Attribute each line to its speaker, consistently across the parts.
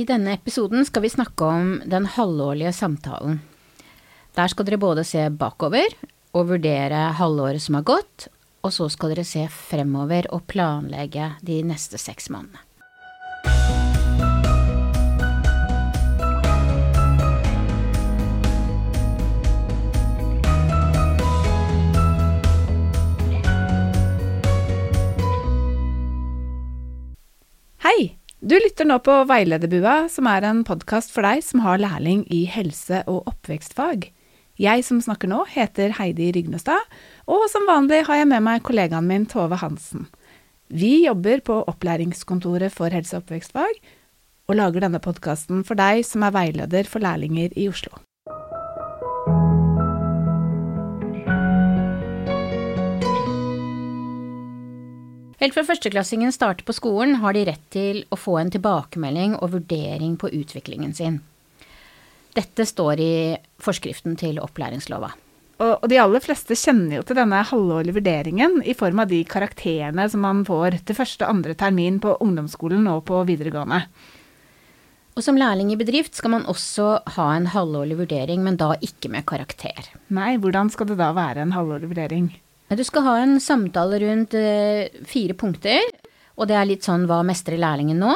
Speaker 1: I denne episoden skal vi snakke om den halvårlige samtalen. Der skal dere både se bakover og vurdere halvåret som har gått, og så skal dere se fremover og planlegge de neste seks månedene.
Speaker 2: Du lytter nå på Veilederbua, som er en podkast for deg som har lærling i helse- og oppvekstfag. Jeg som snakker nå, heter Heidi Rygnestad, og som vanlig har jeg med meg kollegaen min Tove Hansen. Vi jobber på Opplæringskontoret for helse- og oppvekstfag, og lager denne podkasten for deg som er veileder for lærlinger i Oslo.
Speaker 1: Helt fra førsteklassingen starter på skolen, har de rett til å få en tilbakemelding og vurdering på utviklingen sin. Dette står i forskriften til opplæringslova.
Speaker 2: Og, de aller fleste kjenner jo til denne halvårlige vurderingen i form av de karakterene som man får til første og andre termin på ungdomsskolen og på videregående.
Speaker 1: Og som lærling i bedrift skal man også ha en halvårlig vurdering, men da ikke med karakter.
Speaker 2: Nei, hvordan skal det da være en halvårlig vurdering?
Speaker 1: Du skal ha en samtale rundt eh, fire punkter, og det er litt sånn hva mestrer lærlingen nå?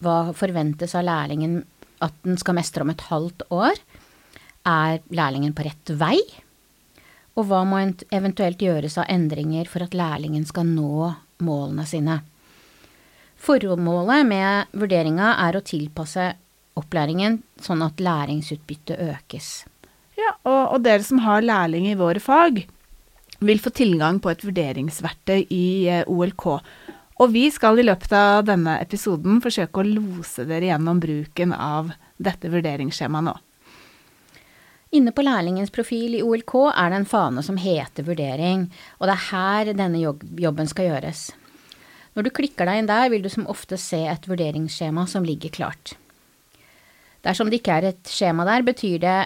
Speaker 1: Hva forventes av lærlingen at den skal mestre om et halvt år? Er lærlingen på rett vei? Og hva må eventuelt gjøres av endringer for at lærlingen skal nå målene sine? Formålet med vurderinga er å tilpasse opplæringen sånn at læringsutbyttet økes.
Speaker 2: Ja, og, og dere som har lærling i våre fag, vil få tilgang på et vurderingsverktøy i eh, OLK. Og vi skal i løpet av denne episoden forsøke å lose dere gjennom bruken av dette vurderingsskjemaet nå.
Speaker 1: Inne på lærlingens profil i OLK er det en fane som heter vurdering, og det er her denne jobben skal gjøres. Når du klikker deg inn der, vil du som ofte se et vurderingsskjema som ligger klart. Dersom det ikke er et skjema der, betyr det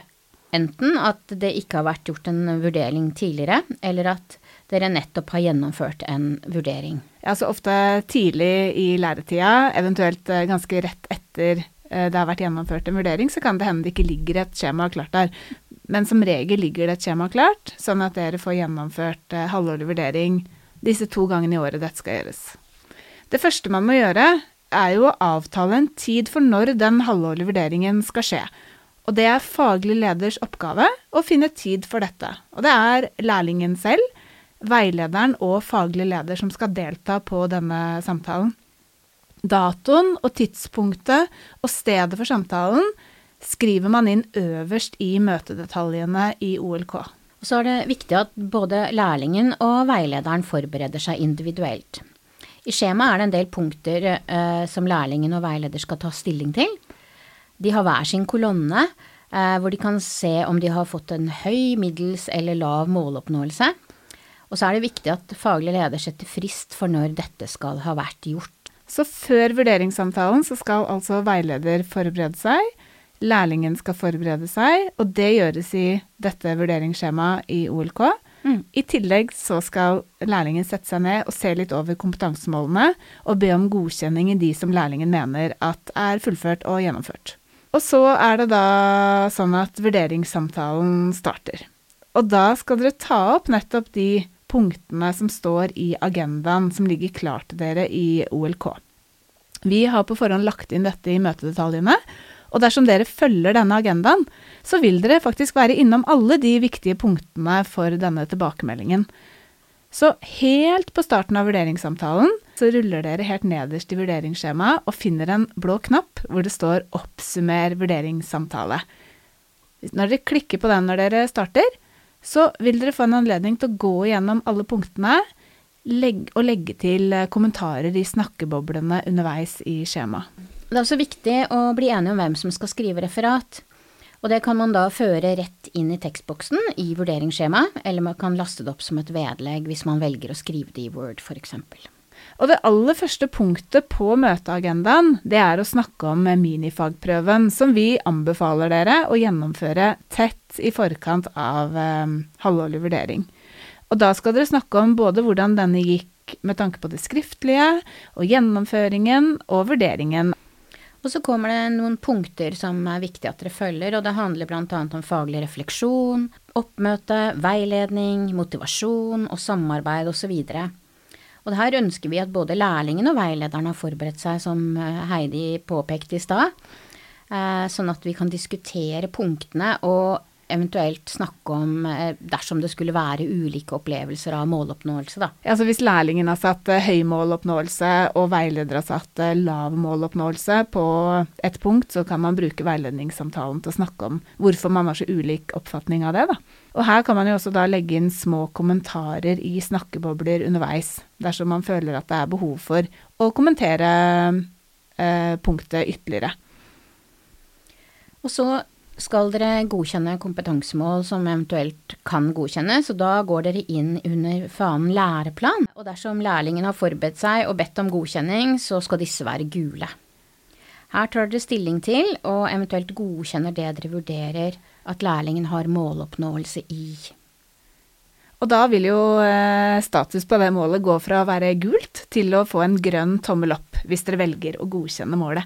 Speaker 1: enten at det ikke har vært gjort en vurdering tidligere, eller at dere nettopp har gjennomført en vurdering.
Speaker 2: Ja, så ofte tidlig i læretida, eventuelt eh, ganske rett etter eh, det har vært gjennomført en vurdering, så kan det hende det ikke ligger et skjema klart der. Men som regel ligger det et skjema klart, sånn at dere får gjennomført eh, halvårlig vurdering disse to gangene i året dette skal gjøres. Det første man må gjøre, er jo å avtale en tid for når den halvårlige vurderingen skal skje. Og det er faglig leders oppgave å finne tid for dette. Og det er lærlingen selv, veilederen og faglig leder som skal delta på denne samtalen. Datoen og tidspunktet og stedet for samtalen skriver man inn øverst i møtedetaljene i OLK.
Speaker 1: Og så er det viktig at både lærlingen og veilederen forbereder seg individuelt. I skjemaet er det en del punkter eh, som lærlingen og veileder skal ta stilling til. De har hver sin kolonne, eh, hvor de kan se om de har fått en høy, middels eller lav måloppnåelse. Og så er det viktig at faglig leder setter frist for når dette skal ha vært gjort.
Speaker 2: Så før vurderingssamtalen så skal altså veileder forberede seg, lærlingen skal forberede seg, og det gjøres i dette vurderingsskjemaet i OLK. Mm. I tillegg så skal lærlingen sette seg ned og se litt over kompetansemålene, og be om godkjenning i de som lærlingen mener at er fullført og gjennomført. Og så er det da sånn at vurderingssamtalen starter. Og da skal dere ta opp nettopp de punktene som står i agendaen som ligger klar til dere i OLK. Vi har på forhånd lagt inn dette i møtedetaljene, og dersom dere følger denne agendaen, så vil dere faktisk være innom alle de viktige punktene for denne tilbakemeldingen. Så helt på starten av vurderingssamtalen så ruller dere helt nederst i vurderingsskjemaet og finner en blå knapp hvor det står 'Oppsummer vurderingssamtale'. Når dere klikker på den når dere starter, så vil dere få en anledning til å gå gjennom alle punktene og legge til kommentarer i snakkeboblene underveis i skjemaet.
Speaker 1: Det er også viktig å bli enige om hvem som skal skrive referat. Og det kan man da føre rett inn i tekstboksen i vurderingsskjemaet, eller man kan laste det opp som et vedlegg hvis man velger å skrive det i Word f.eks.
Speaker 2: Og det aller første punktet på møteagendaen, det er å snakke om minifagprøven, som vi anbefaler dere å gjennomføre tett i forkant av eh, halvårlig vurdering. Og da skal dere snakke om både hvordan denne gikk med tanke på det skriftlige, og gjennomføringen og vurderingen.
Speaker 1: Og så kommer det noen punkter som er viktig at dere følger, og det handler bl.a. om faglig refleksjon, oppmøte, veiledning, motivasjon og samarbeid osv. Og her ønsker vi at både lærlingen og veilederen har forberedt seg, som eh, Heidi påpekte i stad, eh, sånn at vi kan diskutere punktene og eventuelt snakke om eh, dersom det skulle være ulike opplevelser av måloppnåelse, da.
Speaker 2: Altså hvis lærlingen har satt uh, høy måloppnåelse og veileder har satt uh, lav måloppnåelse på et punkt, så kan man bruke veiledningssamtalen til å snakke om hvorfor man har så ulik oppfatning av det, da. Og her kan man jo også da legge inn små kommentarer i snakkebobler underveis, dersom man føler at det er behov for å kommentere eh, punktet ytterligere.
Speaker 1: Og så skal dere godkjenne kompetansemål som eventuelt kan godkjennes, og da går dere inn under fanen læreplan. Og dersom lærlingen har forberedt seg og bedt om godkjenning, så skal disse være gule. Her tar dere stilling til, og eventuelt godkjenner det dere vurderer at lærlingen har måloppnåelse i.
Speaker 2: Og da vil jo eh, status på det målet gå fra å være gult til å få en grønn tommel opp, hvis dere velger å godkjenne målet.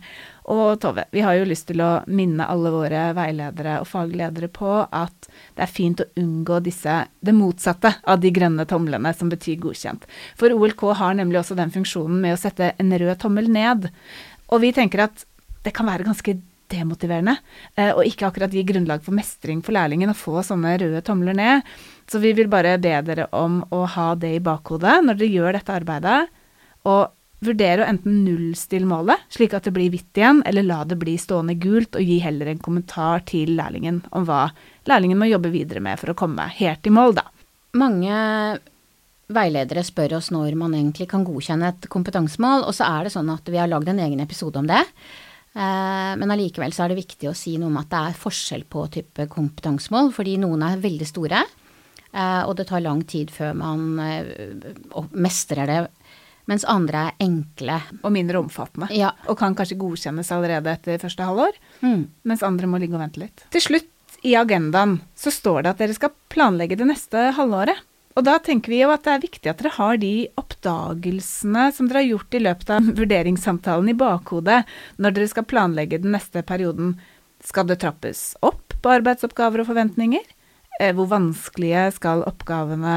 Speaker 2: Og Tove, vi har jo lyst til å minne alle våre veiledere og fagledere på at det er fint å unngå disse, det motsatte av de grønne tomlene som betyr godkjent. For OLK har nemlig også den funksjonen med å sette en rød tommel ned. Og vi tenker at det kan være ganske demotiverende, eh, og ikke akkurat gi grunnlag for mestring for lærlingen å få sånne røde tomler ned. Så vi vil bare be dere om å ha det i bakhodet når dere gjør dette arbeidet, og vurdere å enten nullstille målet, slik at det blir hvitt igjen, eller la det bli stående gult, og gi heller en kommentar til lærlingen om hva lærlingen må jobbe videre med for å komme helt i mål, da.
Speaker 1: Mange veiledere spør oss når man egentlig kan godkjenne et kompetansemål, og så er det sånn at vi har lagd en egen episode om det. Eh, men allikevel så er det viktig å si noe om at det er forskjell på type kompetansemål, fordi noen er veldig store. Eh, og det tar lang tid før man eh, mestrer det. Mens andre er enkle.
Speaker 2: Og mindre omfattende.
Speaker 1: Ja.
Speaker 2: Og kan kanskje godkjennes allerede etter første halvår.
Speaker 1: Mm.
Speaker 2: Mens andre må ligge og vente litt. Til slutt i agendaen så står det at dere skal planlegge det neste halvåret. Og da tenker vi jo at det er viktig at dere har de oppdagelsene som dere har gjort i løpet av vurderingssamtalen i bakhodet når dere skal planlegge den neste perioden. Skal det trappes opp på arbeidsoppgaver og forventninger? Eh, hvor vanskelige skal oppgavene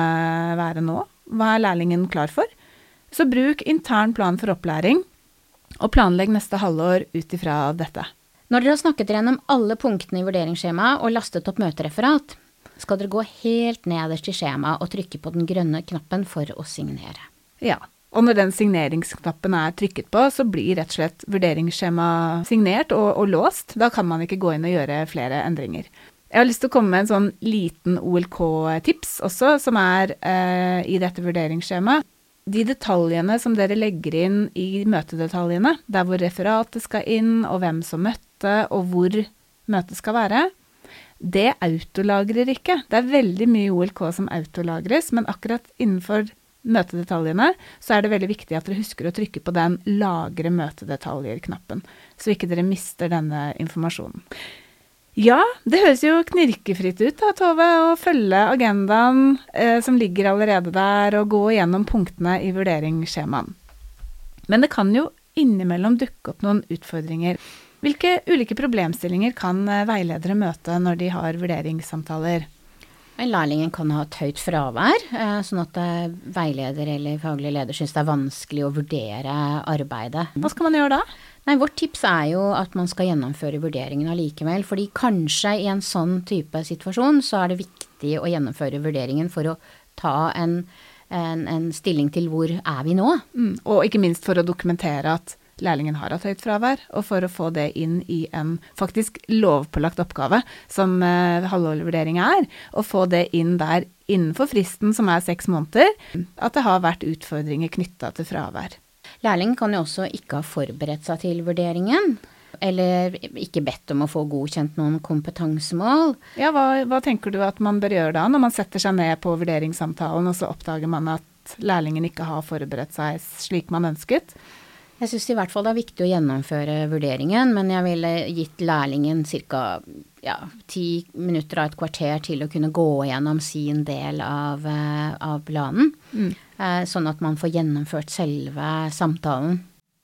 Speaker 2: være nå? Hva er lærlingen klar for? Så bruk intern plan for opplæring, og planlegg neste halvår ut ifra dette.
Speaker 1: Når dere har snakket gjennom alle punktene i vurderingsskjemaet og lastet opp møtereferat, skal dere gå helt nederst i skjemaet og trykke på den grønne knappen for å signere.
Speaker 2: Ja, og når den signeringsknappen er trykket på, så blir rett og slett vurderingsskjemaet signert og, og låst. Da kan man ikke gå inn og gjøre flere endringer. Jeg har lyst til å komme med en sånn liten OLK-tips også, som er eh, i dette vurderingsskjemaet. De detaljene som dere legger inn i møtedetaljene, der hvor referatet skal inn, og hvem som møtte, og hvor møtet skal være, det autolagrer ikke. Det er veldig mye OLK som autolagres, men akkurat innenfor møtedetaljene så er det veldig viktig at dere husker å trykke på den 'lagre møtedetaljer'-knappen, så ikke dere mister denne informasjonen. Ja, det høres jo knirkefritt ut da, Tove, å følge agendaen eh, som ligger allerede der, og gå gjennom punktene i vurderingsskjemaen. Men det kan jo innimellom dukke opp noen utfordringer. Hvilke ulike problemstillinger kan eh, veiledere møte når de har vurderingssamtaler?
Speaker 1: Lærlingen kan ha et høyt fravær, eh, sånn at eh, veileder eller faglig leder syns det er vanskelig å vurdere arbeidet.
Speaker 2: Hva skal man gjøre da?
Speaker 1: Nei, Vårt tips er jo at man skal gjennomføre vurderingen allikevel. fordi kanskje i en sånn type situasjon så er det viktig å gjennomføre vurderingen for å ta en, en, en stilling til hvor er vi nå.
Speaker 2: Mm, og ikke minst for å dokumentere at lærlingen har hatt høyt fravær, og for å få det inn i en faktisk lovpålagt oppgave, som eh, halvårlig er, og få det inn der innenfor fristen, som er seks måneder, at det har vært utfordringer knytta til fravær.
Speaker 1: Lærlingen kan jo også ikke ha forberedt seg til vurderingen. Eller ikke bedt om å få godkjent noen kompetansemål.
Speaker 2: Ja, hva, hva tenker du at man bør gjøre da, når man setter seg ned på vurderingssamtalen, og så oppdager man at lærlingen ikke har forberedt seg slik man ønsket?
Speaker 1: Jeg syns i hvert fall det er viktig å gjennomføre vurderingen, men jeg ville gitt lærlingen ca. Ja, ti minutter av et kvarter til å kunne gå gjennom sin del av, eh, av planen. Mm. Eh, sånn at man får gjennomført selve samtalen.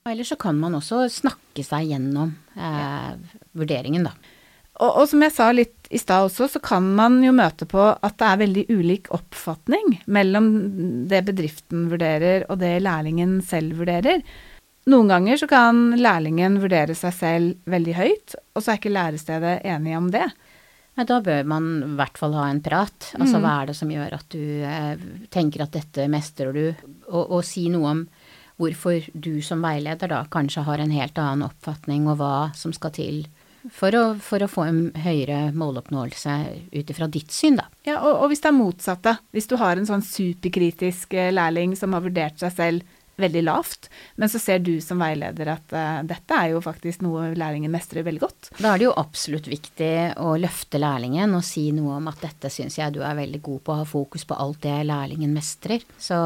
Speaker 1: Eller så kan man også snakke seg gjennom eh, vurderingen, da.
Speaker 2: Og, og, som jeg sa litt i stad også, så kan man jo møte på at det er veldig ulik oppfatning mellom det bedriften vurderer og det lærlingen selv vurderer. Noen ganger så kan lærlingen vurdere seg selv veldig høyt, og så er ikke lærestedet enige om det.
Speaker 1: Men da bør man i hvert fall ha en prat. Altså mm. hva er det som gjør at du eh, tenker at dette mestrer du, og, og, si noe om hvorfor du som veileder da kanskje har en helt annen oppfatning, og hva som skal til for å, for å få en høyere måloppnåelse ut ifra ditt syn, da.
Speaker 2: Ja, og, og hvis det er motsatt. Hvis du har en sånn superkritisk eh, lærling som har vurdert seg selv veldig lavt. Men så ser du som veileder at uh, dette er jo faktisk noe lærlingen mestrer veldig godt.
Speaker 1: Da er det jo absolutt viktig å løfte lærlingen og si noe om at dette syns jeg du er veldig god på, å ha fokus på alt det lærlingen mestrer. Så,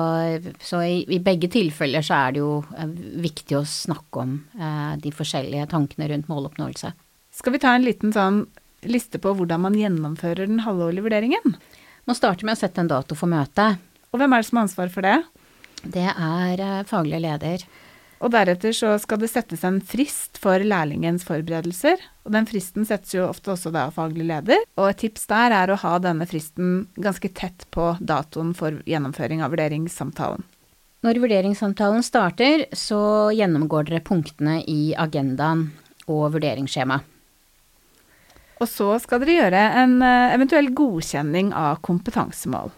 Speaker 1: så i, i, begge tilfeller så er det jo uh, viktig å snakke om uh, de forskjellige tankene rundt måloppnåelse.
Speaker 2: Skal vi ta en liten sånn liste på hvordan man gjennomfører den halvårlige vurderingen?
Speaker 1: Man starter med å sette en dato for møtet.
Speaker 2: Og hvem er det som har ansvar for det?
Speaker 1: Det er eh, faglig leder.
Speaker 2: Og deretter så skal det settes en frist for lærlingens forberedelser. Og den fristen settes jo ofte også da av faglig leder. Og et tips der er å ha denne fristen ganske tett på datoen for gjennomføring av vurderingssamtalen.
Speaker 1: Når vurderingssamtalen starter, så gjennomgår dere punktene i agendaen og vurderingsskjema.
Speaker 2: Og så skal dere gjøre en eh, eventuell godkjenning av kompetansemål.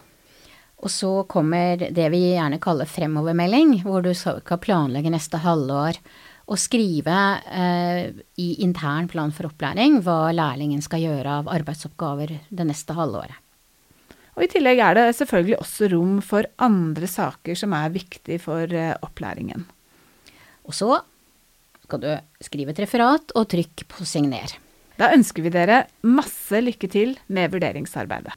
Speaker 1: Og så kommer det vi gjerne kaller fremovermelding, hvor du skal planlegge neste halvår og skrive eh, i intern plan for opplæring hva lærlingen skal gjøre av arbeidsoppgaver det neste halvåret.
Speaker 2: Og I tillegg er det selvfølgelig også rom for andre saker som er viktige for eh, opplæringen.
Speaker 1: Og så skal du skrive et referat og trykk på signer.
Speaker 2: Da ønsker vi dere masse lykke til med vurderingsarbeidet.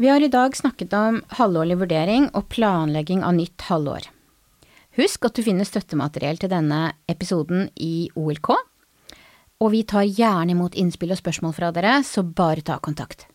Speaker 1: Vi har i dag snakket om halvårlig vurdering og planlegging av nytt halvår. Husk at du finner støttemateriell til denne episoden i OLK, og vi tar gjerne imot innspill og spørsmål fra dere, så bare ta kontakt.